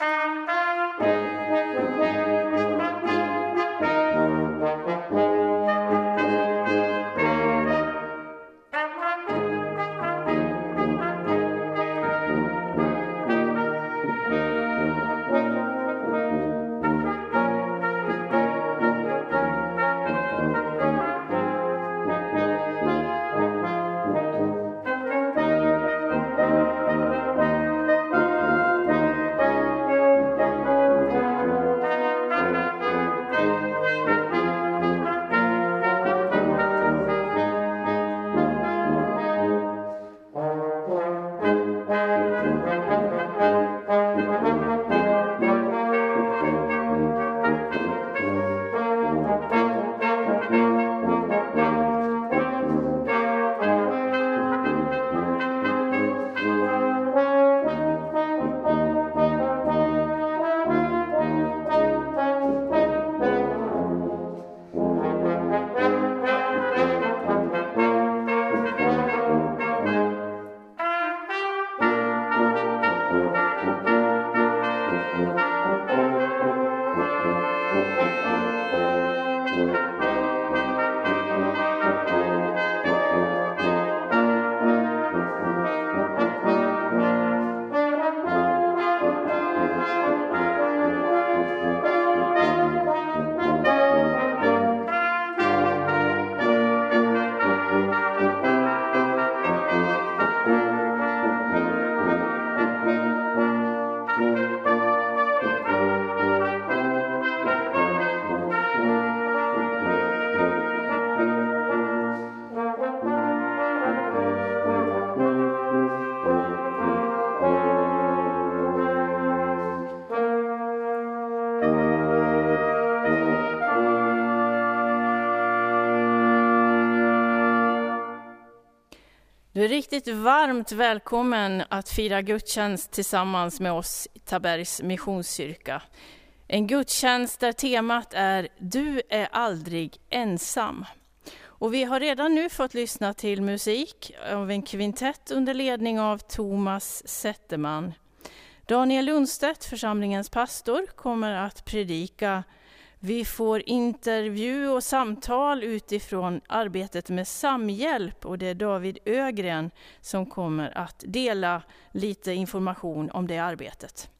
Música Du är riktigt varmt välkommen att fira gudstjänst tillsammans med oss i Tabergs Missionskyrka. En gudstjänst där temat är Du är aldrig ensam. Och vi har redan nu fått lyssna till musik av en kvintett under ledning av Thomas Zetterman. Daniel Lundstedt, församlingens pastor, kommer att predika vi får intervju och samtal utifrån arbetet med Samhjälp och det är David Ögren som kommer att dela lite information om det arbetet.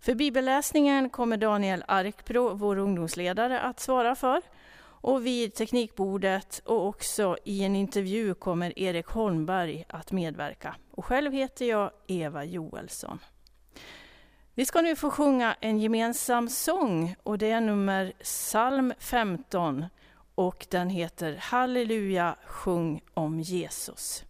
För bibelläsningen kommer Daniel Arkbro, vår ungdomsledare, att svara för. Och vid teknikbordet och också i en intervju kommer Erik Holmberg att medverka. Och själv heter jag Eva Joelsson. Vi ska nu få sjunga en gemensam sång och det är nummer psalm 15 och den heter Halleluja, sjung om Jesus.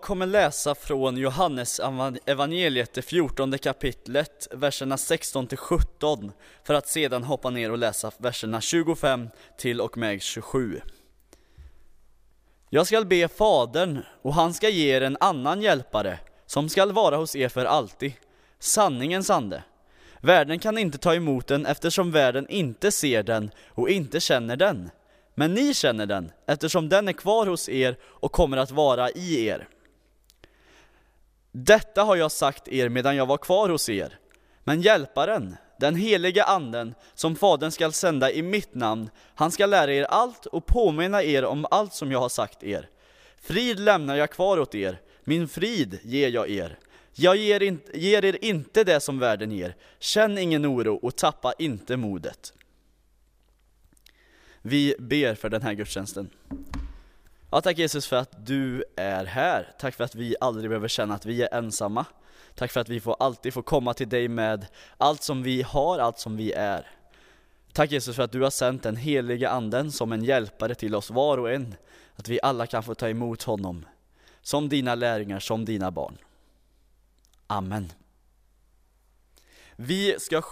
Jag kommer läsa från Johannes evangeliet, det 14 kapitlet, verserna 16 till 17, för att sedan hoppa ner och läsa verserna 25 till och med 27. Jag skall be Fadern, och han ska ge er en annan hjälpare, som skall vara hos er för alltid, sanningens ande. Världen kan inte ta emot den eftersom världen inte ser den och inte känner den. Men ni känner den, eftersom den är kvar hos er och kommer att vara i er. Detta har jag sagt er medan jag var kvar hos er. Men Hjälparen, den heliga anden, som Fadern skall sända i mitt namn, han skall lära er allt och påminna er om allt som jag har sagt er. Frid lämnar jag kvar åt er, min frid ger jag er. Jag ger, in, ger er inte det som världen ger. Känn ingen oro och tappa inte modet. Vi ber för den här gudstjänsten. Ja, tack Jesus för att du är här. Tack för att vi aldrig behöver känna att vi är ensamma. Tack för att vi får alltid får komma till dig med allt som vi har, allt som vi är. Tack Jesus för att du har sänt den heliga anden som en hjälpare till oss var och en. Att vi alla kan få ta emot honom. Som dina lärjungar, som dina barn. Amen. Vi ska,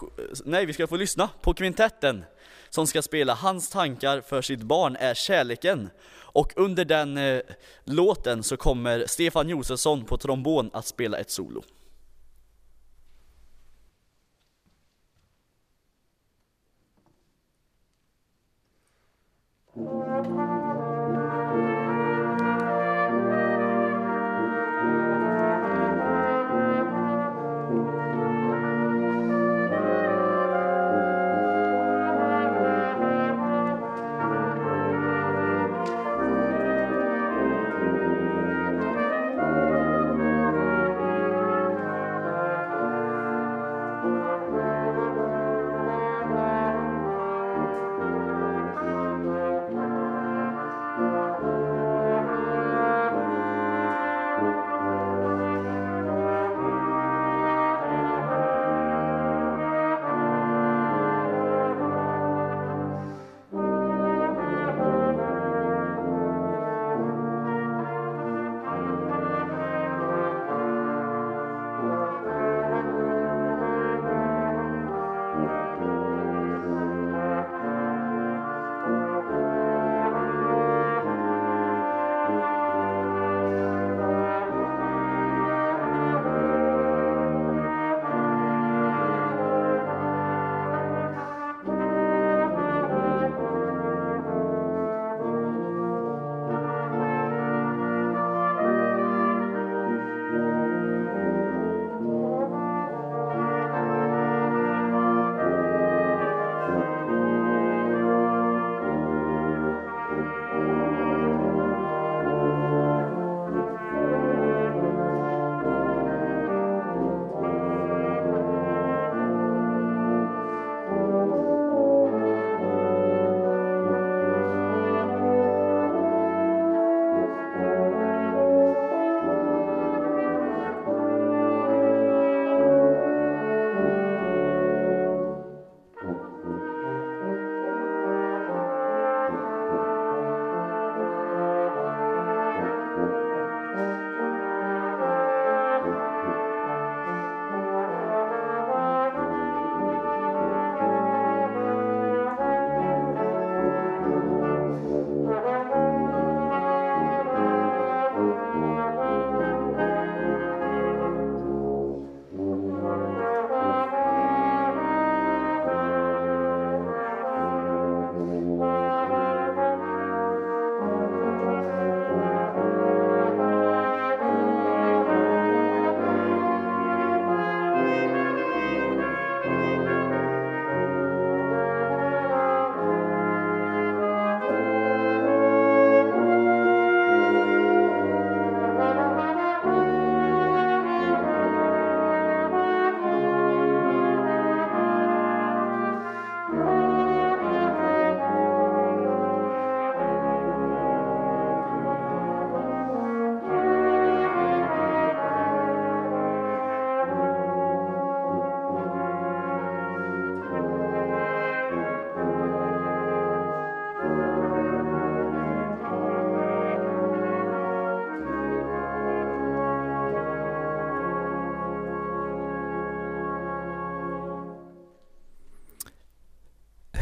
nej, vi ska få lyssna på kvintetten som ska spela Hans tankar för sitt barn är kärleken. Och under den eh, låten så kommer Stefan Josefsson på trombon att spela ett solo.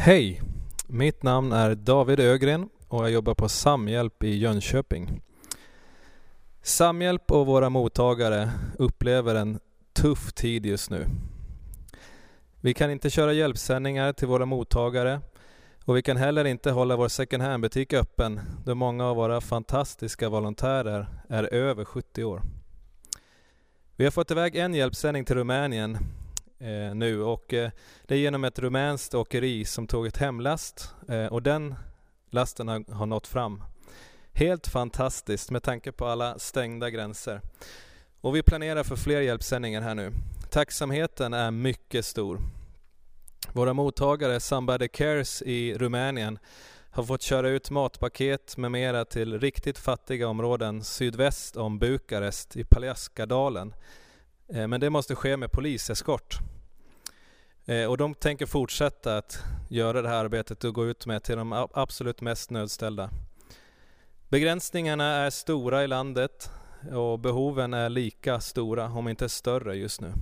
Hej! Mitt namn är David Ögren och jag jobbar på Samhjälp i Jönköping. Samhjälp och våra mottagare upplever en tuff tid just nu. Vi kan inte köra hjälpsändningar till våra mottagare och vi kan heller inte hålla vår second hand-butik öppen då många av våra fantastiska volontärer är över 70 år. Vi har fått iväg en hjälpsändning till Rumänien eh, nu och eh, det är genom ett rumänskt åkeri som tog ett hemlast eh, och den lasten har, har nått fram. Helt fantastiskt med tanke på alla stängda gränser. Och vi planerar för fler hjälpsändningar här nu. Tacksamheten är mycket stor. Våra mottagare Somebody Cares i Rumänien har fått köra ut matpaket med mera till riktigt fattiga områden sydväst om Bukarest i Paljaskadalen. Eh, men det måste ske med poliseskort. Eh, och de tänker fortsätta att göra det här arbetet och gå ut med till de absolut mest nödställda. Begränsningarna är stora i landet och behoven är lika stora, om inte större just nu.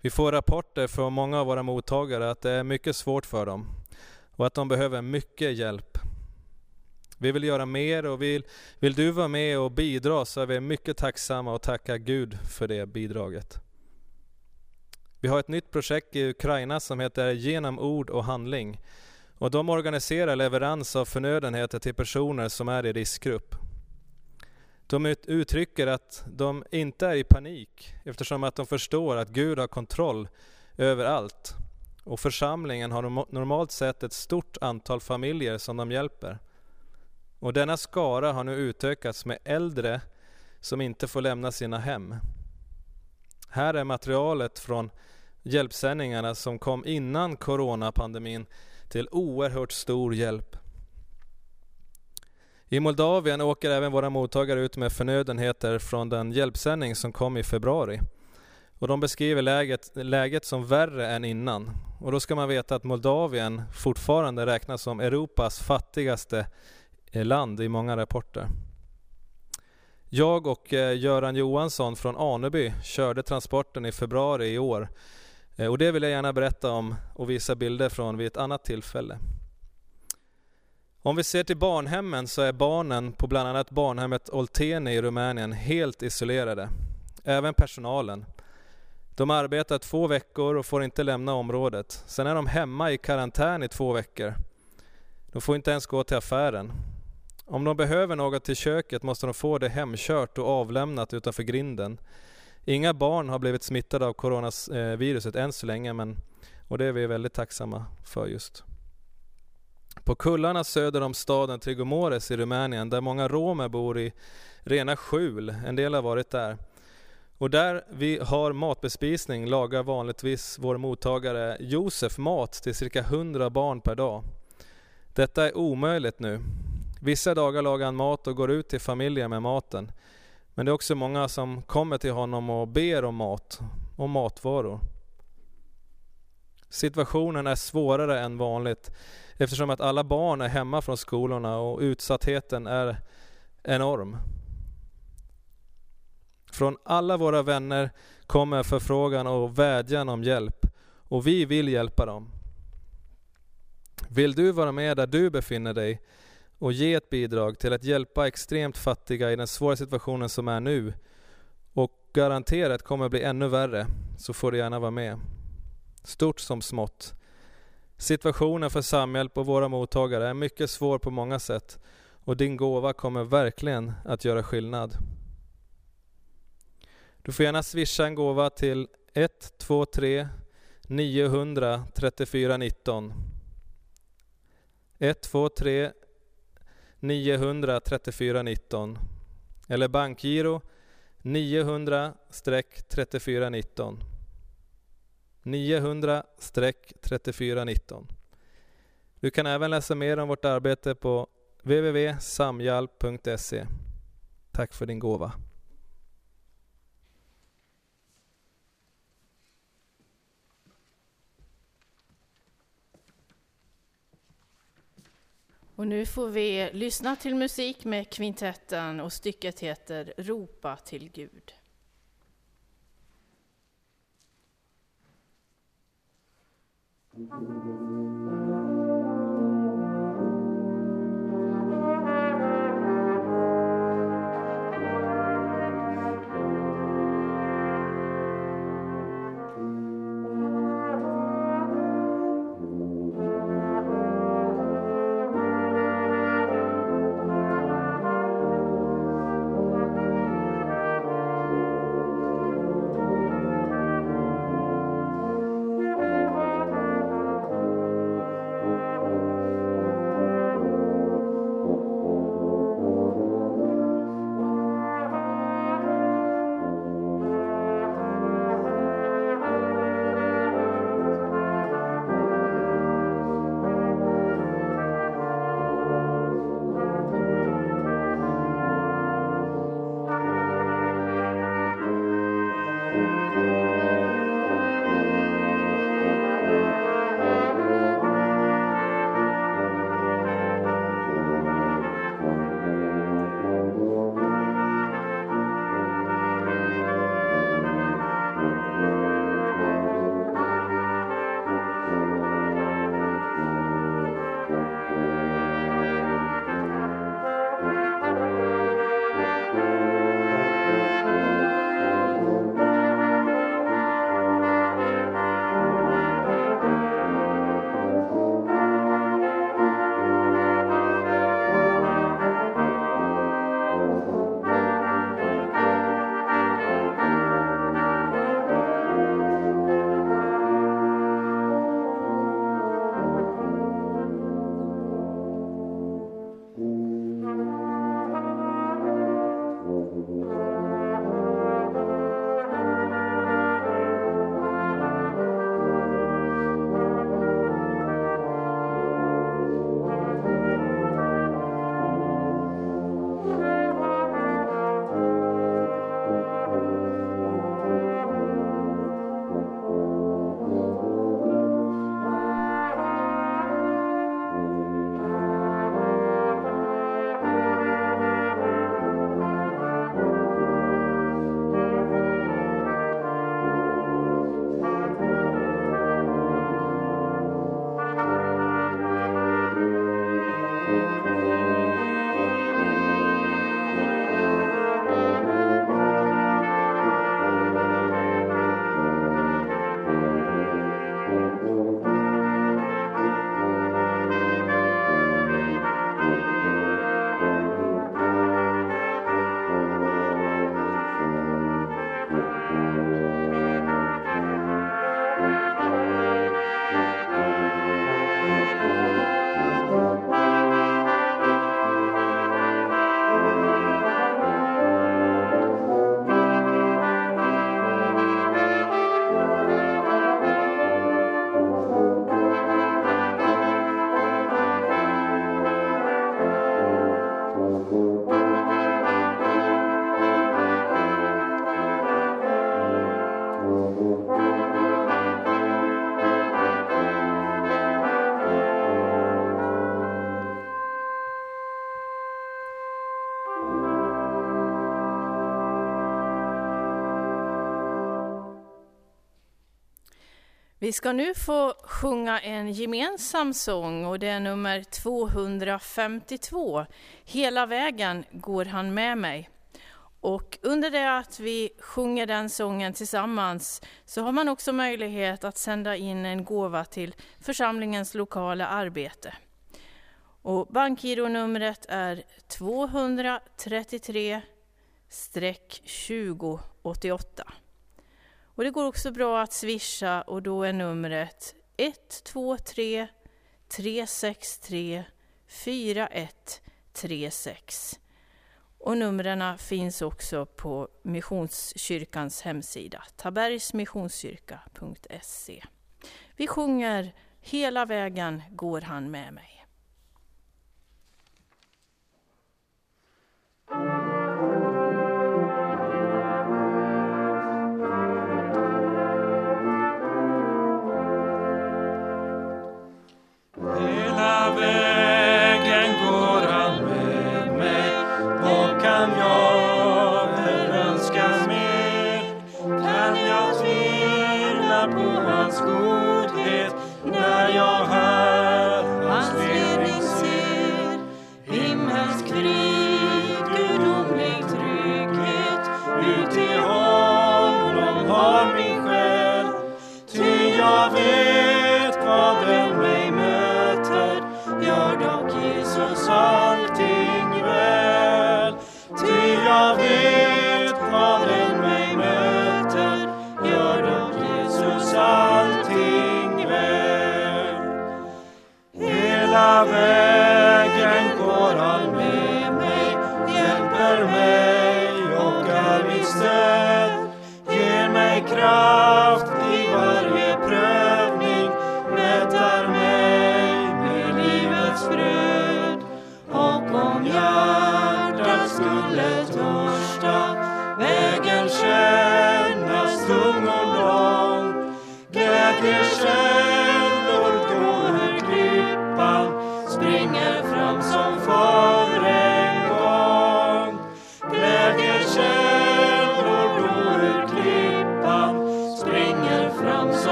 Vi får rapporter från många av våra mottagare att det är mycket svårt för dem och att de behöver mycket hjälp. Vi vill göra mer och vill, vill du vara med och bidra så är vi mycket tacksamma och tackar Gud för det bidraget. Vi har ett nytt projekt i Ukraina som heter Genom ord och handling och de organiserar leverans av förnödenheter till personer som är i riskgrupp. De uttrycker att de inte är i panik eftersom att de förstår att Gud har kontroll över allt. Och församlingen har normalt sett ett stort antal familjer som de hjälper. Och denna skara har nu utökats med äldre som inte får lämna sina hem. Här är materialet från hjälpsändningarna som kom innan coronapandemin till oerhört stor hjälp. I Moldavien åker även våra mottagare ut med förnödenheter från den hjälpsändning som kom i februari. Och de beskriver läget, läget som värre än innan. Och då ska man veta att Moldavien fortfarande räknas som Europas fattigaste eh, land i många rapporter. Jag och eh, Göran Johansson från Aneby körde transporten i februari i år. Eh, och det vill jag gärna berätta om och visa bilder från vid ett annat tillfälle. Om vi ser till barnhemmen så är barnen på bland annat barnhemmet Olteni i Rumänien helt isolerade. Även personalen. De arbetar två veckor och får inte lämna området. Sen är de hemma i karantän i två veckor. De får inte ens gå till affären. Om de behöver något till köket måste de få det hemkört och avlämnat utanför grinden. Inga barn har blivit smittade av coronaviruset än så länge men, och det är vi väldigt tacksamma för just. På kullarna söder om staden Trigomores i Rumänien där många romer bor i rena skjul, en del har varit där. Och där vi har matbespisning lagar vanligtvis vår mottagare Josef mat till cirka 100 barn per dag. Detta är omöjligt nu. Vissa dagar lagar han mat och går ut till familjer med maten. Men det är också många som kommer till honom och ber om mat och matvaror. Situationen är svårare än vanligt eftersom att alla barn är hemma från skolorna och utsattheten är enorm. Från alla våra vänner kommer förfrågan och vädjan om hjälp och vi vill hjälpa dem. Vill du vara med där du befinner dig och ge ett bidrag till att hjälpa extremt fattiga i den svåra situationen som är nu och garanterat kommer bli ännu värre så får du gärna vara med. Stort som smått. Situationen för Samhjälp och våra mottagare är mycket svår på många sätt och din gåva kommer verkligen att göra skillnad. Du får gärna swisha en gåva till 123 900 34 19 123 900 34 19 eller bankgiro 900-3419 900-3419 Du kan även läsa mer om vårt arbete på www.samhjalp.se Tack för din gåva. Och nu får vi lyssna till musik med kvintetten och stycket heter Ropa till Gud. Mm. Vi ska nu få sjunga en gemensam sång och det är nummer 252. Hela vägen går han med mig. Och under det att vi sjunger den sången tillsammans så har man också möjlighet att sända in en gåva till församlingens lokala arbete. Och bankgironumret är 233 2088. Och det går också bra att swisha och då är numret 123 363 4136. Och numren finns också på Missionskyrkans hemsida, tabergsmissionskyrka.se. Vi sjunger Hela vägen går han med mig.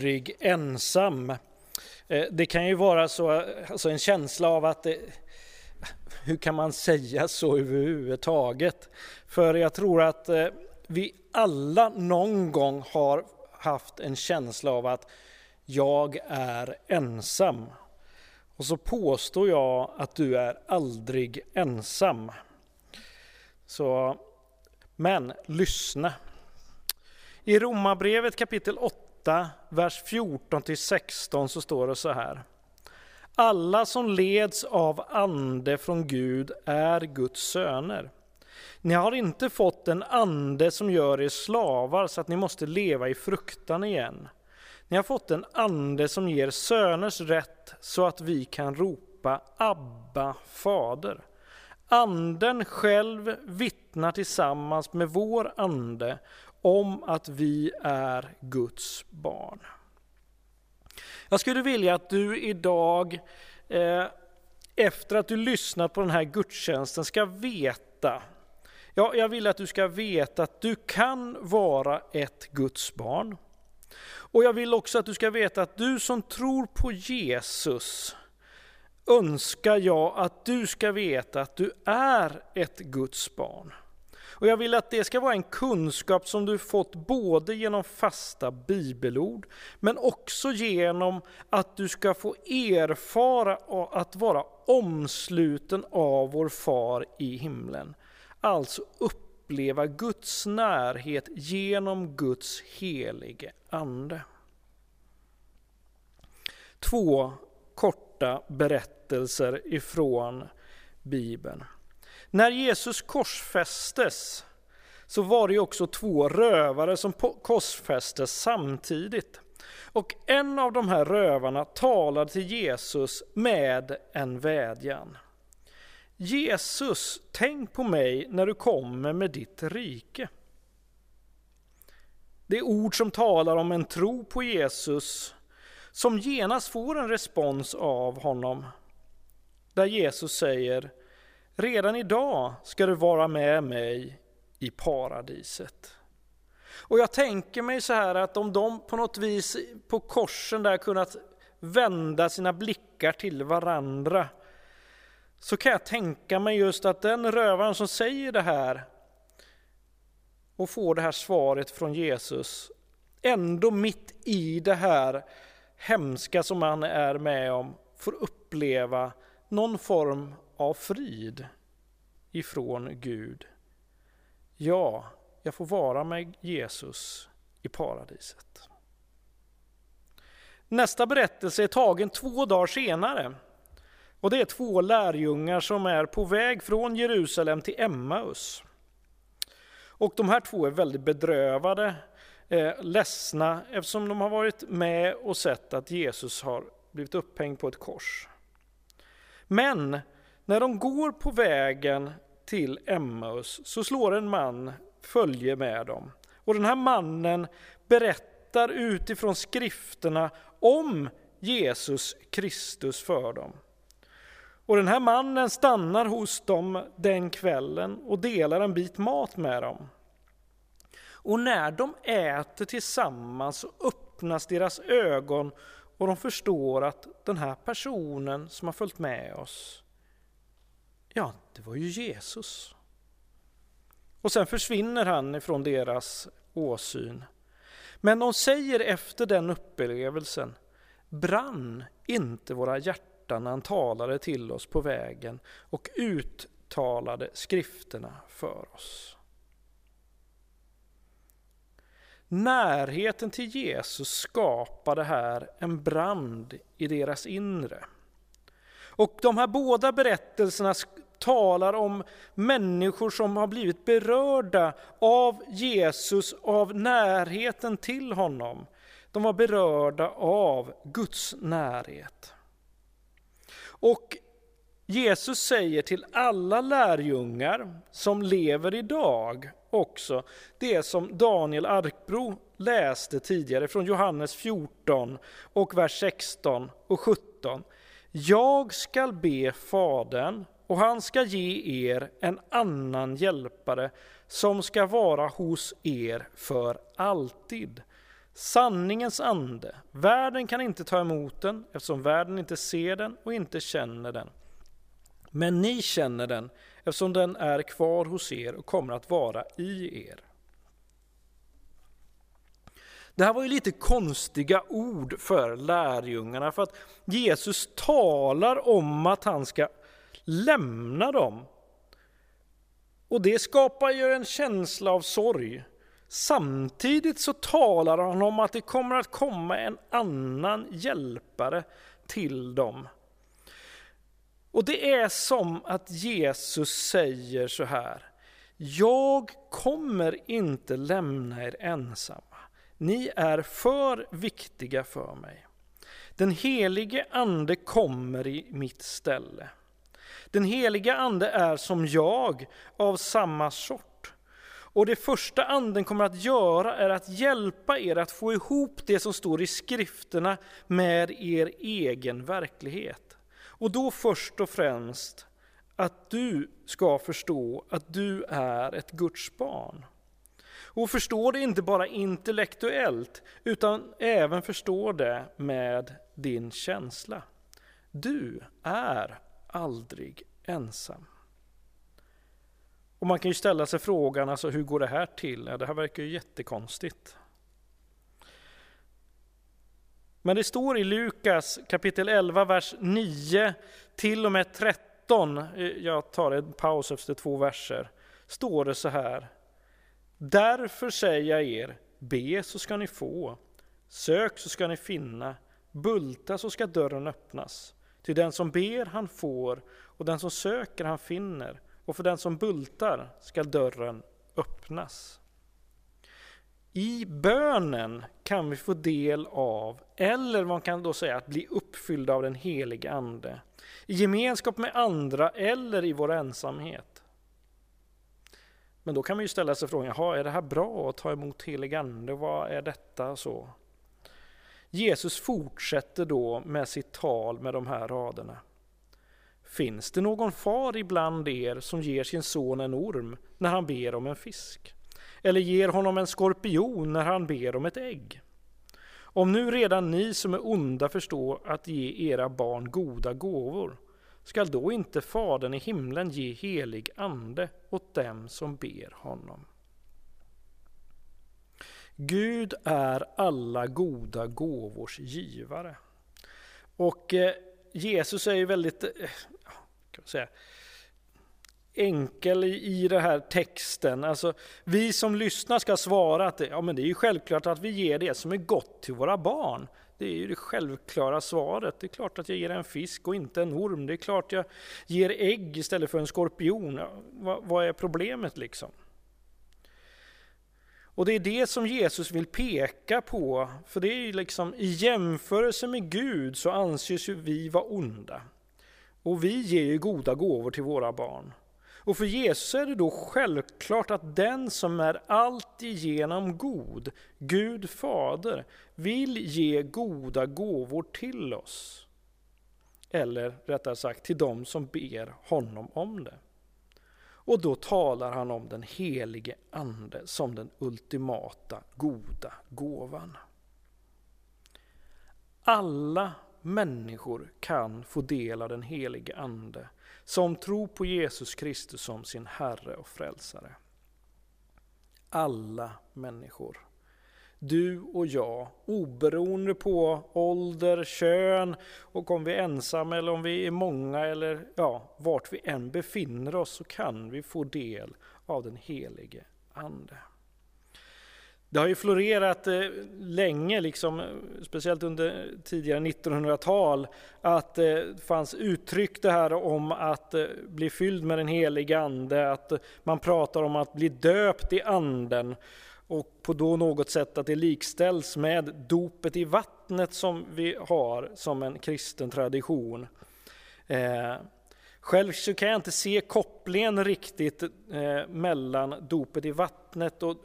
Aldrig ensam. Eh, det kan ju vara så, alltså en känsla av att det, hur kan man säga så överhuvudtaget? För jag tror att eh, vi alla någon gång har haft en känsla av att jag är ensam. Och så påstår jag att du är aldrig ensam. Så, men lyssna. I Romarbrevet kapitel 8, vers 14-16 så står det så här. Alla som leds av ande från Gud är Guds söner. Ni har inte fått en ande som gör er slavar så att ni måste leva i fruktan igen. Ni har fått en ande som ger söners rätt så att vi kan ropa Abba, Fader. Anden själv vittnar tillsammans med vår ande om att vi är Guds barn. Jag skulle vilja att du idag, eh, efter att du lyssnat på den här gudstjänsten, ska veta, ja, jag vill att du ska veta att du kan vara ett Guds barn. Och jag vill också att du ska veta att du som tror på Jesus, önskar jag att du ska veta att du är ett Guds barn. Och jag vill att det ska vara en kunskap som du fått både genom fasta bibelord, men också genom att du ska få erfara att vara omsluten av vår far i himlen. Alltså uppleva Guds närhet genom Guds helige Ande. Två korta berättelser ifrån Bibeln. När Jesus korsfästes så var det också två rövare som korsfästes samtidigt. Och en av de här rövarna talade till Jesus med en vädjan. Jesus, tänk på mig när du kommer med ditt rike. Det är ord som talar om en tro på Jesus som genast får en respons av honom. Där Jesus säger Redan idag ska du vara med mig i paradiset. Och jag tänker mig så här att om de på något vis på korsen där kunnat vända sina blickar till varandra så kan jag tänka mig just att den rövaren som säger det här och får det här svaret från Jesus ändå mitt i det här hemska som han är med om får uppleva någon form av frid ifrån Gud. Ja, jag får vara med Jesus i paradiset. Nästa berättelse är tagen två dagar senare. Och det är två lärjungar som är på väg från Jerusalem till Emmaus. Och de här två är väldigt bedrövade, eh, ledsna eftersom de har varit med och sett att Jesus har blivit upphängd på ett kors. Men när de går på vägen till Emmaus så slår en man följe med dem. Och den här mannen berättar utifrån skrifterna om Jesus Kristus för dem. Och den här mannen stannar hos dem den kvällen och delar en bit mat med dem. Och när de äter tillsammans så öppnas deras ögon och de förstår att den här personen som har följt med oss, ja, det var ju Jesus. Och sen försvinner han ifrån deras åsyn. Men de säger efter den upplevelsen, brann inte våra hjärtan när han talade till oss på vägen och uttalade skrifterna för oss. Närheten till Jesus skapade här en brand i deras inre. Och de här båda berättelserna talar om människor som har blivit berörda av Jesus, av närheten till honom. De var berörda av Guds närhet. Och Jesus säger till alla lärjungar som lever idag också det som Daniel Arkbro läste tidigare från Johannes 14 och vers 16 och 17. Jag skall be Fadern och han ska ge er en annan hjälpare som ska vara hos er för alltid. Sanningens ande. Världen kan inte ta emot den eftersom världen inte ser den och inte känner den. Men ni känner den eftersom den är kvar hos er och kommer att vara i er. Det här var ju lite konstiga ord för lärjungarna för att Jesus talar om att han ska lämna dem. Och det skapar ju en känsla av sorg. Samtidigt så talar han om att det kommer att komma en annan hjälpare till dem. Och det är som att Jesus säger så här. Jag kommer inte lämna er ensamma. Ni är för viktiga för mig. Den helige ande kommer i mitt ställe. Den heliga ande är som jag, av samma sort. Och det första anden kommer att göra är att hjälpa er att få ihop det som står i skrifterna med er egen verklighet. Och då först och främst att du ska förstå att du är ett Guds barn. Och förstå det inte bara intellektuellt, utan även förstå det med din känsla. Du är aldrig ensam. Och man kan ju ställa sig frågan, alltså hur går det här till? Ja, det här verkar ju jättekonstigt. Men det står i Lukas kapitel 11, vers 9 till och med 13, eh, jag tar en paus efter två verser, står det så här. Därför säger jag er, be så ska ni få, sök så ska ni finna, bulta så ska dörren öppnas. Till den som ber han får, och den som söker han finner, och för den som bultar skall dörren öppnas. I bönen kan vi få del av, eller man kan då säga att bli uppfylld av den helige Ande, i gemenskap med andra eller i vår ensamhet. Men då kan man ju ställa sig frågan, är det här bra att ta emot helig Ande? Vad är detta? så? Jesus fortsätter då med sitt tal med de här raderna. Finns det någon far ibland er som ger sin son en orm när han ber om en fisk? Eller ger honom en skorpion när han ber om ett ägg? Om nu redan ni som är onda förstår att ge era barn goda gåvor, skall då inte Fadern i himlen ge helig ande åt dem som ber honom? Gud är alla goda gåvors givare. Och eh, Jesus är ju väldigt eh, kan säga, enkel i den här texten. Alltså, vi som lyssnar ska svara att det, ja, men det är ju självklart att vi ger det som är gott till våra barn. Det är ju det självklara svaret. Det är klart att jag ger en fisk och inte en orm. Det är klart jag ger ägg istället för en skorpion. Ja, vad, vad är problemet liksom? Och det är det som Jesus vill peka på, för det är ju liksom i jämförelse med Gud så anses ju vi vara onda. Och vi ger ju goda gåvor till våra barn. Och för Jesus är det då självklart att den som är alltigenom god, Gud Fader, vill ge goda gåvor till oss. Eller rättare sagt till dem som ber honom om det. Och då talar han om den helige Ande som den ultimata goda gåvan. Alla människor kan få del av den helige Ande som tror på Jesus Kristus som sin Herre och Frälsare. Alla människor. Du och jag, oberoende på ålder, kön och om vi är ensamma eller om vi är många eller ja, vart vi än befinner oss så kan vi få del av den helige Ande. Det har ju florerat eh, länge, liksom, speciellt under tidigare 1900-tal, att eh, det fanns uttryck det här om att eh, bli fylld med den helige Ande, att man pratar om att bli döpt i Anden och på då något sätt att det likställs med dopet i vattnet som vi har som en kristen tradition. Eh, själv så kan jag inte se kopplingen riktigt eh, mellan dopet i vattnet och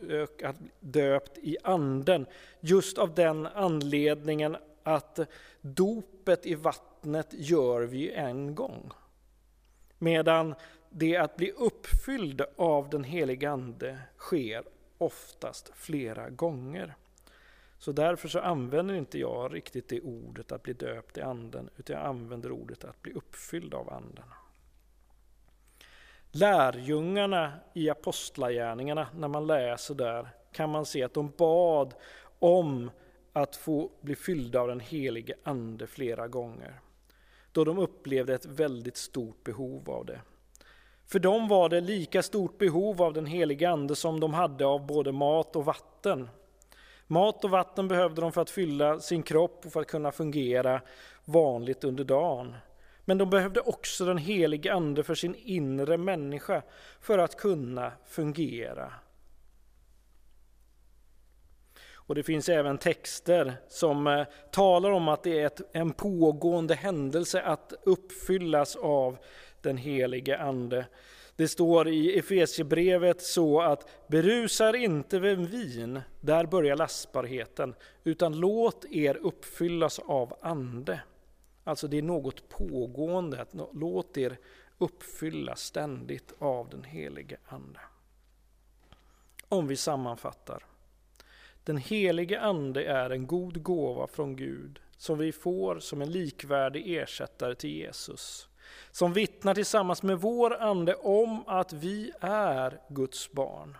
att döpt i anden. Just av den anledningen att dopet i vattnet gör vi en gång. Medan det att bli uppfylld av den helige Ande sker oftast flera gånger. Så därför så använder inte jag riktigt det ordet att bli döpt i anden, utan jag använder ordet att bli uppfylld av anden. Lärjungarna i Apostlagärningarna, när man läser där, kan man se att de bad om att få bli fyllda av den helige Ande flera gånger. Då de upplevde ett väldigt stort behov av det. För dem var det lika stort behov av den helige Ande som de hade av både mat och vatten. Mat och vatten behövde de för att fylla sin kropp och för att kunna fungera vanligt under dagen. Men de behövde också den helige Ande för sin inre människa för att kunna fungera. Och Det finns även texter som eh, talar om att det är ett, en pågående händelse att uppfyllas av den helige Ande. Det står i Efesiebrevet så att berusar inte vid vin, där börjar lastbarheten, utan låt er uppfyllas av Ande. Alltså det är något pågående, låt er uppfyllas ständigt av den helige Ande. Om vi sammanfattar. Den helige Ande är en god gåva från Gud som vi får som en likvärdig ersättare till Jesus som vittnar tillsammans med vår ande om att vi är Guds barn.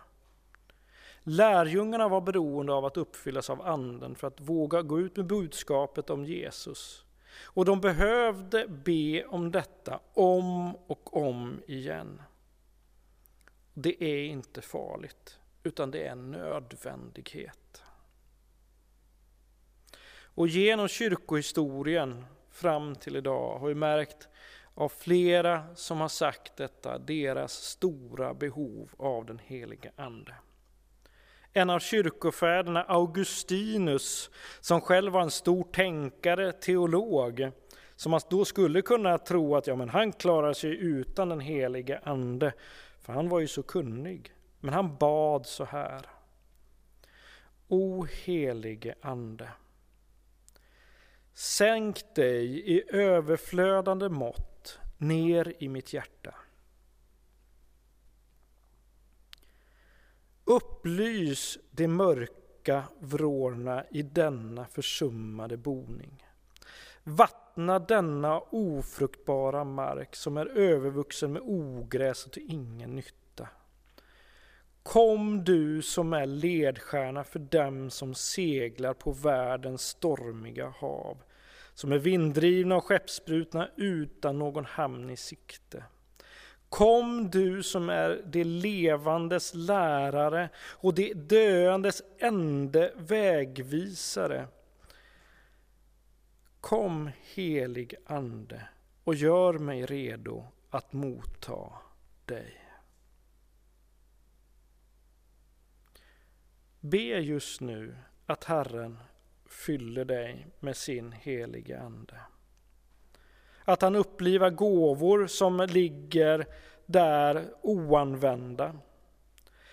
Lärjungarna var beroende av att uppfyllas av anden för att våga gå ut med budskapet om Jesus. Och de behövde be om detta om och om igen. Det är inte farligt, utan det är en nödvändighet. Och genom kyrkohistorien fram till idag har vi märkt av flera som har sagt detta, deras stora behov av den heliga Ande. En av kyrkofäderna, Augustinus, som själv var en stor tänkare, teolog, som man då skulle kunna tro att ja, men han klarar sig utan den helige Ande, för han var ju så kunnig. Men han bad så här. O helige Ande, sänk dig i överflödande mått ner i mitt hjärta. Upplys de mörka vrårna i denna försummade boning. Vattna denna ofruktbara mark som är övervuxen med ogräs och till ingen nytta. Kom du som är ledstjärna för dem som seglar på världens stormiga hav, som är vinddrivna och skeppsbrutna utan någon hamn i sikte. Kom du som är det levandes lärare och det döendes ende vägvisare. Kom helig Ande och gör mig redo att motta dig. Be just nu att Herren fyller dig med sin helige Ande. Att han upplivar gåvor som ligger där oanvända.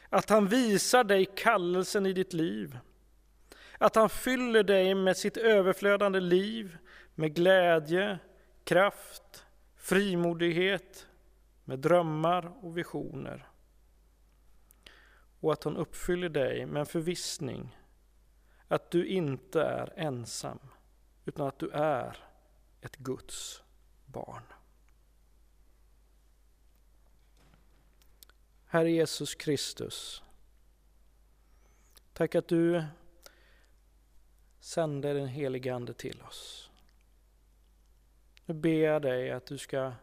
Att han visar dig kallelsen i ditt liv. Att han fyller dig med sitt överflödande liv, med glädje, kraft, frimodighet, med drömmar och visioner. Och att han uppfyller dig med en förvissning att du inte är ensam, utan att du är ett Guds barn. Herre Jesus Kristus, tack att du sände den helige Ande till oss. Nu ber jag dig att du ska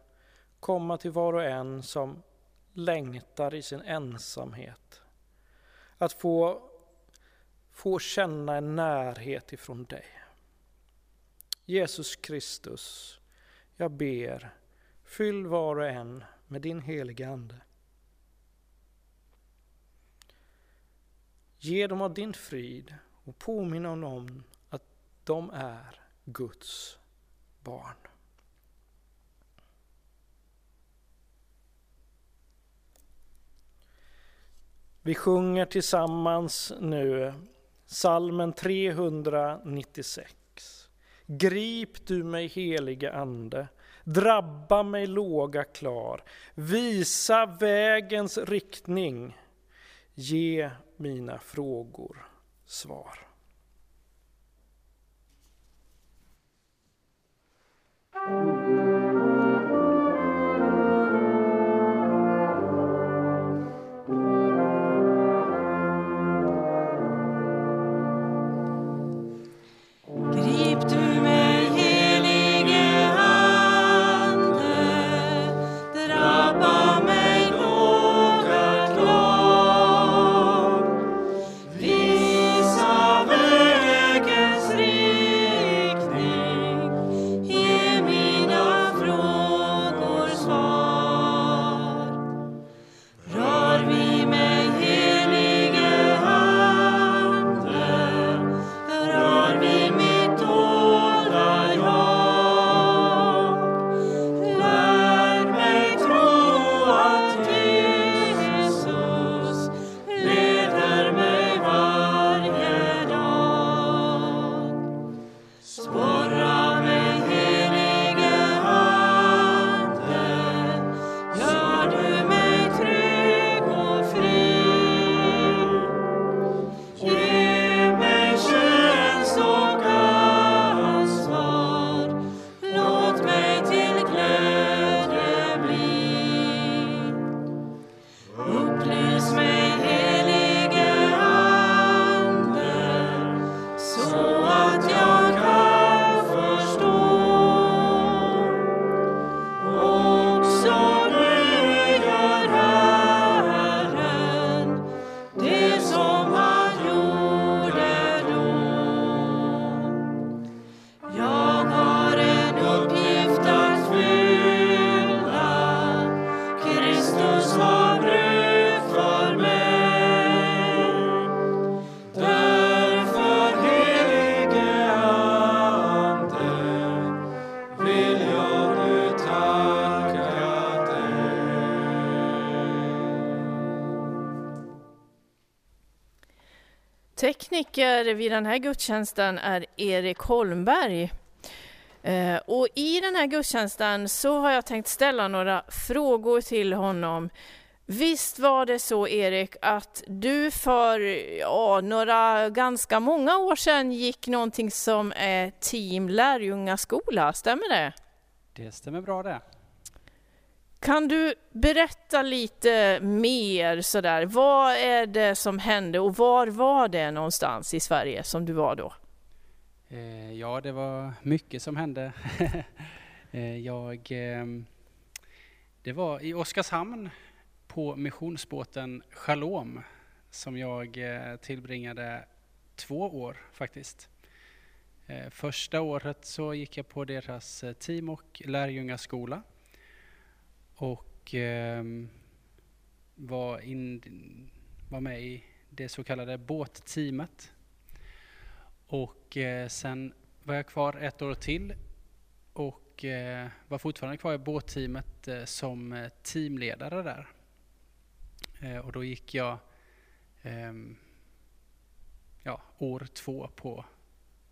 komma till var och en som längtar i sin ensamhet. Att få, få känna en närhet ifrån dig. Jesus Kristus, jag ber, fyll var och en med din heliga Ande. Ge dem av din frid och påminna dem om att de är Guds barn. Vi sjunger tillsammans nu salmen 396. Grip du mig helige Ande, drabba mig låga klar, visa vägens riktning, ge mina frågor svar. Mm. Den här gudstjänsten är Erik Holmberg. Eh, och i den här gudstjänsten så har jag tänkt ställa några frågor till honom. Visst var det så Erik att du för ja, några ganska många år sedan gick någonting som är Team Lärjungaskola, stämmer det? Det stämmer bra det. Kan du berätta lite mer sådär, vad är det som hände och var var det någonstans i Sverige som du var då? Eh, ja, det var mycket som hände. eh, jag, eh, det var i Oskarshamn på missionsbåten Shalom som jag eh, tillbringade två år faktiskt. Eh, första året så gick jag på deras eh, team och lärjungaskola och eh, var, in, var med i det så kallade båtteamet. Och eh, sen var jag kvar ett år till och eh, var fortfarande kvar i båtteamet eh, som teamledare där. Eh, och då gick jag ehm, ja, år två på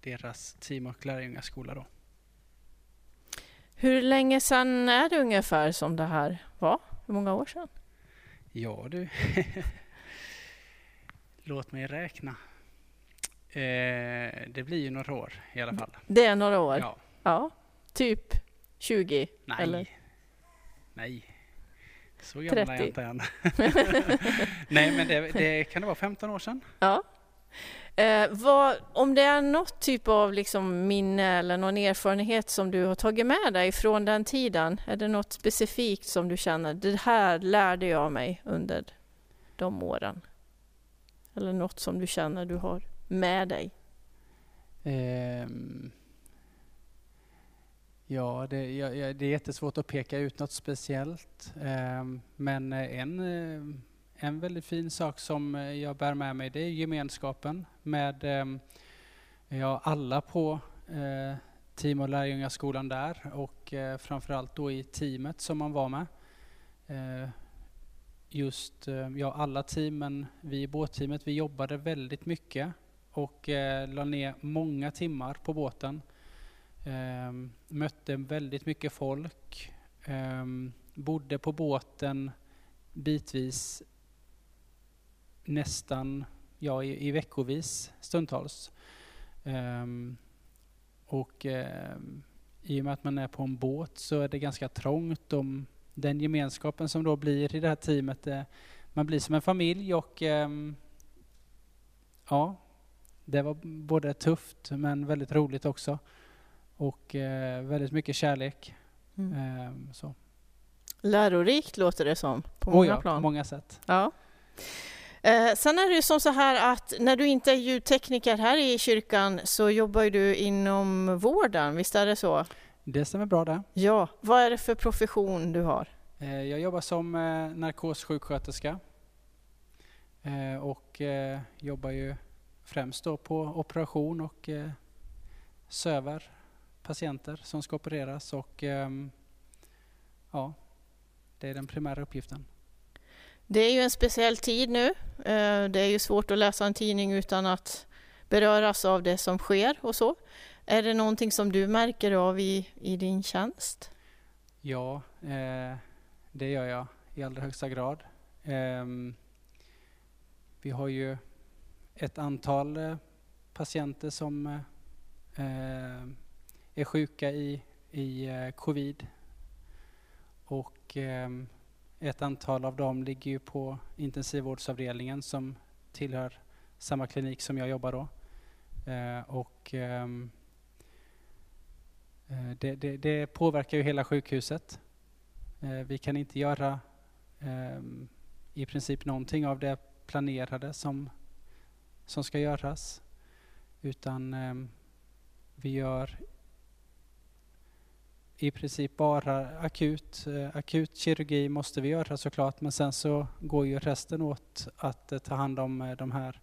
deras team och lärjungaskola då. Hur länge sedan är det ungefär som det här var? Hur många år sedan? Ja du, låt mig räkna. Eh, det blir ju några år i alla fall. Det är några år? Ja. ja. Typ 20? Nej. Eller? Nej, så gammal 30. är jag inte än. Nej, men det, det, kan det vara 15 år sedan? Ja. Eh, vad, om det är något typ av liksom minne eller någon erfarenhet som du har tagit med dig från den tiden, är det något specifikt som du känner, det här lärde jag mig under de åren? Eller något som du känner du har med dig? Eh, Ja, det, ja, det är jättesvårt att peka ut något speciellt. Eh, men en, eh, en väldigt fin sak som eh, jag bär med mig det är gemenskapen med ehm, ja, alla på eh, Team och lärjungaskolan där och eh, framförallt då i teamet som man var med. Just ja, alla teamen, vi i båtteamet, vi jobbade väldigt mycket och eh, la ner många timmar på båten. Eh, mötte väldigt mycket folk. eh, bodde på båten bitvis nästan ja, i, i veckovis stundtals. Um, och i och med att man är på en båt så är det ganska trångt om den gemenskapen som då blir i det här teamet. Eh, man blir som en familj och ja, det var både tufft men väldigt roligt också och eh, väldigt mycket kärlek. Mm. Så. Lärorikt låter det som, på oh många ja, plan. på många sätt. Ja. Eh, sen är det ju som så här att när du inte är ljudtekniker här i kyrkan så jobbar du inom vården, visst är det så? Det stämmer bra det. Ja, vad är det för profession du har? Eh, jag jobbar som eh, narkossjuksköterska och jobbar ju främst då på operation och söver patienter som ska opereras och ehm, ja, det är den primära uppgiften. Det är ju en speciell tid nu. Eh, det är ju svårt att läsa en tidning utan att beröras av det som sker och så. Är det någonting som du märker av i, i din tjänst? Ja, eh, det gör jag i allra högsta grad. Eh, vi har ju ett antal eh, patienter som eh, eh är sjuka i, i eh, covid. Och eh, ett antal av dem ligger ju på intensivvårdsavdelningen som tillhör samma klinik som jag jobbar då. Eh, och ehm, eh, det, det, det, påverkar ju hela sjukhuset. Eh, vi kan inte göra ehm, i princip någonting av det planerade som, som ska göras. Utan ehm, vi gör i princip bara akut. Eh, akut kirurgi måste vi göra såklart men sen så går ju resten åt att eh, ta hand om eh, de här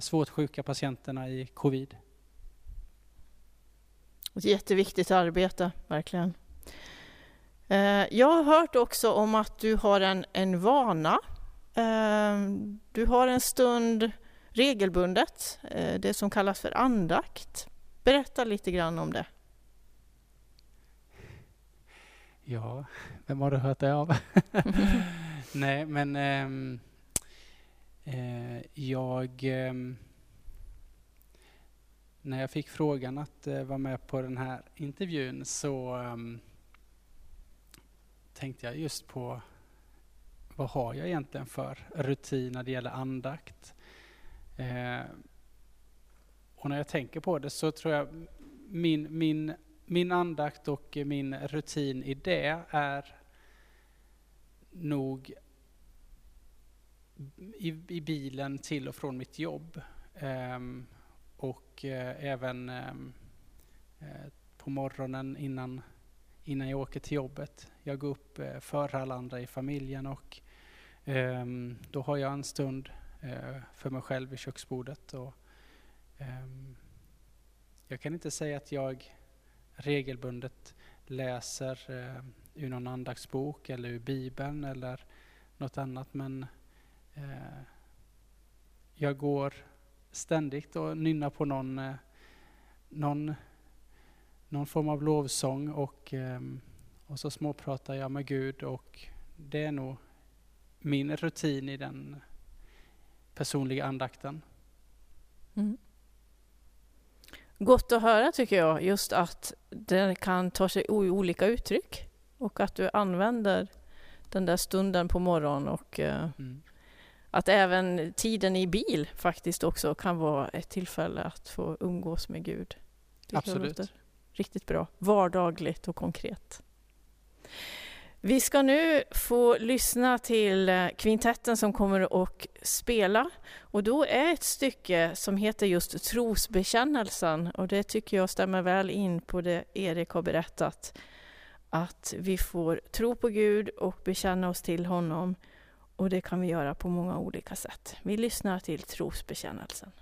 svårt sjuka patienterna i covid. Ett jätteviktigt arbete, verkligen. Jag har hört också om att du har en, en vana. Du har en stund regelbundet, det som kallas för andakt. Berätta lite grann om det. Ja, vem har du hört det av? Nej, men ähm, äh, jag... Ähm, när jag fick frågan att äh, vara med på den här intervjun så ähm, tänkte jag just på vad har jag egentligen för rutin när det gäller andakt? Eh, och när jag tänker på det så tror jag min, min, min andakt och min rutin i det är nog i, i bilen till och från mitt jobb. Um, och uh, även um, uh, på morgonen innan, innan jag åker till jobbet. Jag går upp uh, före alla andra i familjen och um, då har jag en stund för mig själv vid köksbordet. Och, jag kan inte säga att jag regelbundet läser eh, ur någon andaktsbok eller ur Bibeln eller något annat. Men eh, jag går ständigt och nynnar på någon, eh, någon, någon form av lovsång och, eh, och så småpratar jag med Gud och det är nog min rutin i den personliga andakten. Mm. Gott att höra tycker jag, just att det kan ta sig olika uttryck och att du använder den där stunden på morgonen och uh, mm. att även tiden i bil faktiskt också kan vara ett tillfälle att få umgås med Gud. Absolut. Riktigt bra, vardagligt och konkret. Vi ska nu få lyssna till eh, kvintetten som kommer att spela. Och då är ett stycke som heter just trosbekännelsen och det tycker jag stämmer väl in på det Erik har berättat att vi får tro på Gud och bekänna oss till honom. Och det kan vi göra på många olika sätt. Vi lyssnar till trosbekännelsen.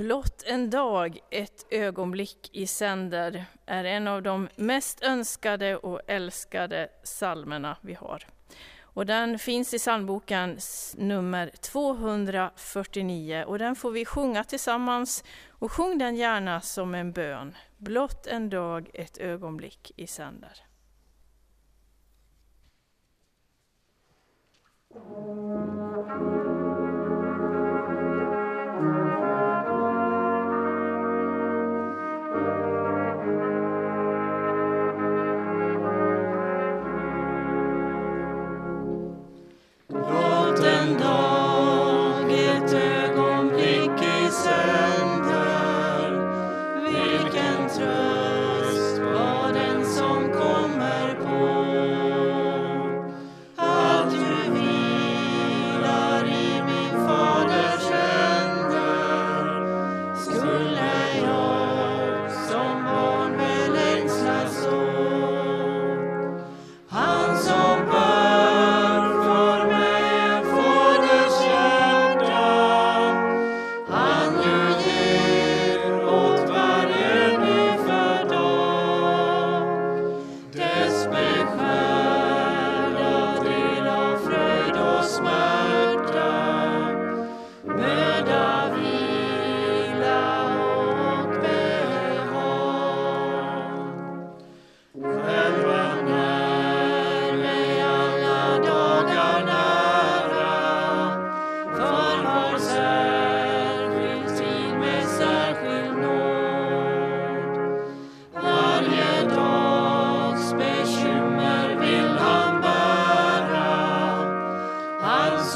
Blott en dag, ett ögonblick i sänder är en av de mest önskade och älskade salmerna vi har. Och den finns i psalmboken nummer 249 och den får vi sjunga tillsammans och sjung den gärna som en bön. Blott en dag, ett ögonblick i sänder.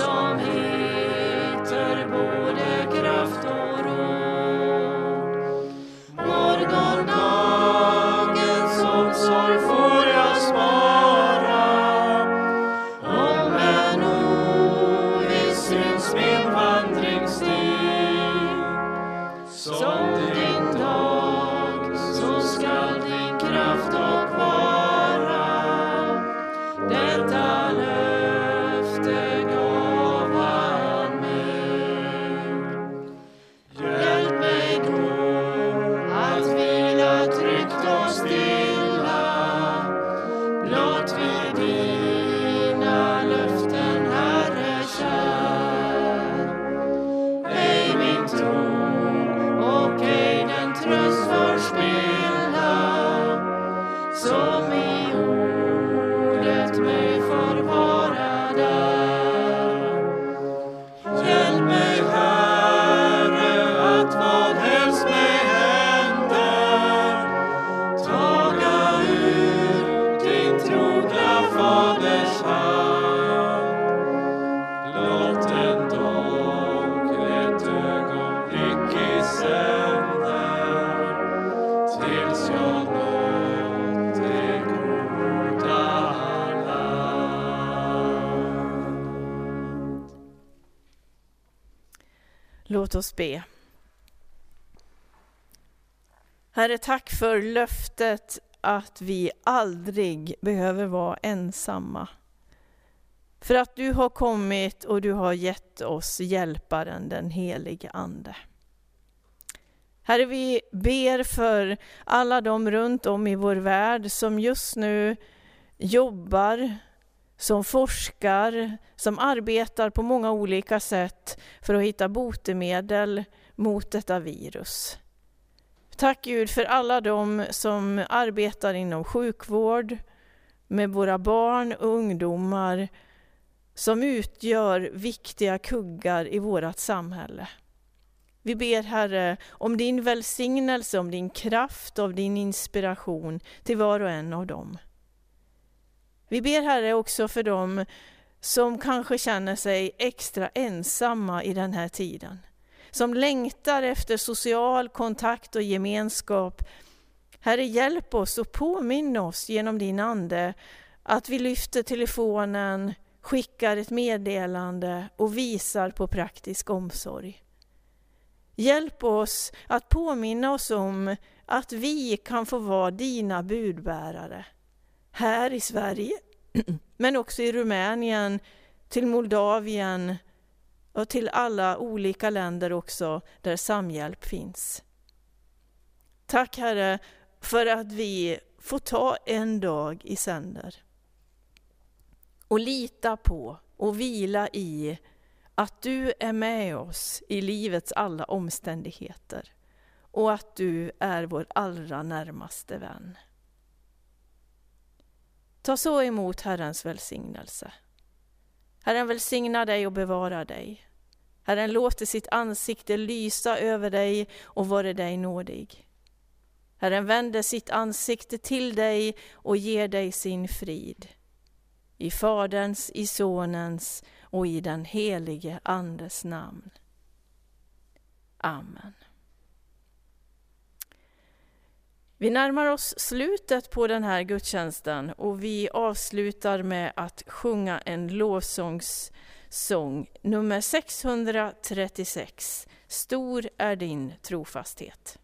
on here. Låt oss be. Herre, tack för löftet att vi aldrig behöver vara ensamma. För att du har kommit och du har gett oss hjälparen, den helige Ande. Herre, vi ber för alla de runt om i vår värld som just nu jobbar som forskar, som arbetar på många olika sätt för att hitta botemedel mot detta virus. Tack Gud för alla de som arbetar inom sjukvård, med våra barn och ungdomar som utgör viktiga kuggar i vårt samhälle. Vi ber Herre om din välsignelse, om din kraft, och din inspiration till var och en av dem. Vi ber Herre också för dem som kanske känner sig extra ensamma i den här tiden. Som längtar efter social kontakt och gemenskap. Herre, hjälp oss och påminn oss genom din Ande att vi lyfter telefonen, skickar ett meddelande och visar på praktisk omsorg. Hjälp oss att påminna oss om att vi kan få vara dina budbärare här i Sverige, men också i Rumänien, till Moldavien och till alla olika länder också där samhjälp finns. Tack Herre för att vi får ta en dag i sänder och lita på och vila i att du är med oss i livets alla omständigheter och att du är vår allra närmaste vän. Ta så emot Herrens välsignelse. Herren välsignar dig och bevarar dig. Herren låter sitt ansikte lysa över dig och vare dig nådig. Herren vänder sitt ansikte till dig och ger dig sin frid. I Faderns, i Sonens och i den helige Andes namn. Amen. Vi närmar oss slutet på den här gudstjänsten och vi avslutar med att sjunga en lovsångssång, nummer 636. Stor är din trofasthet.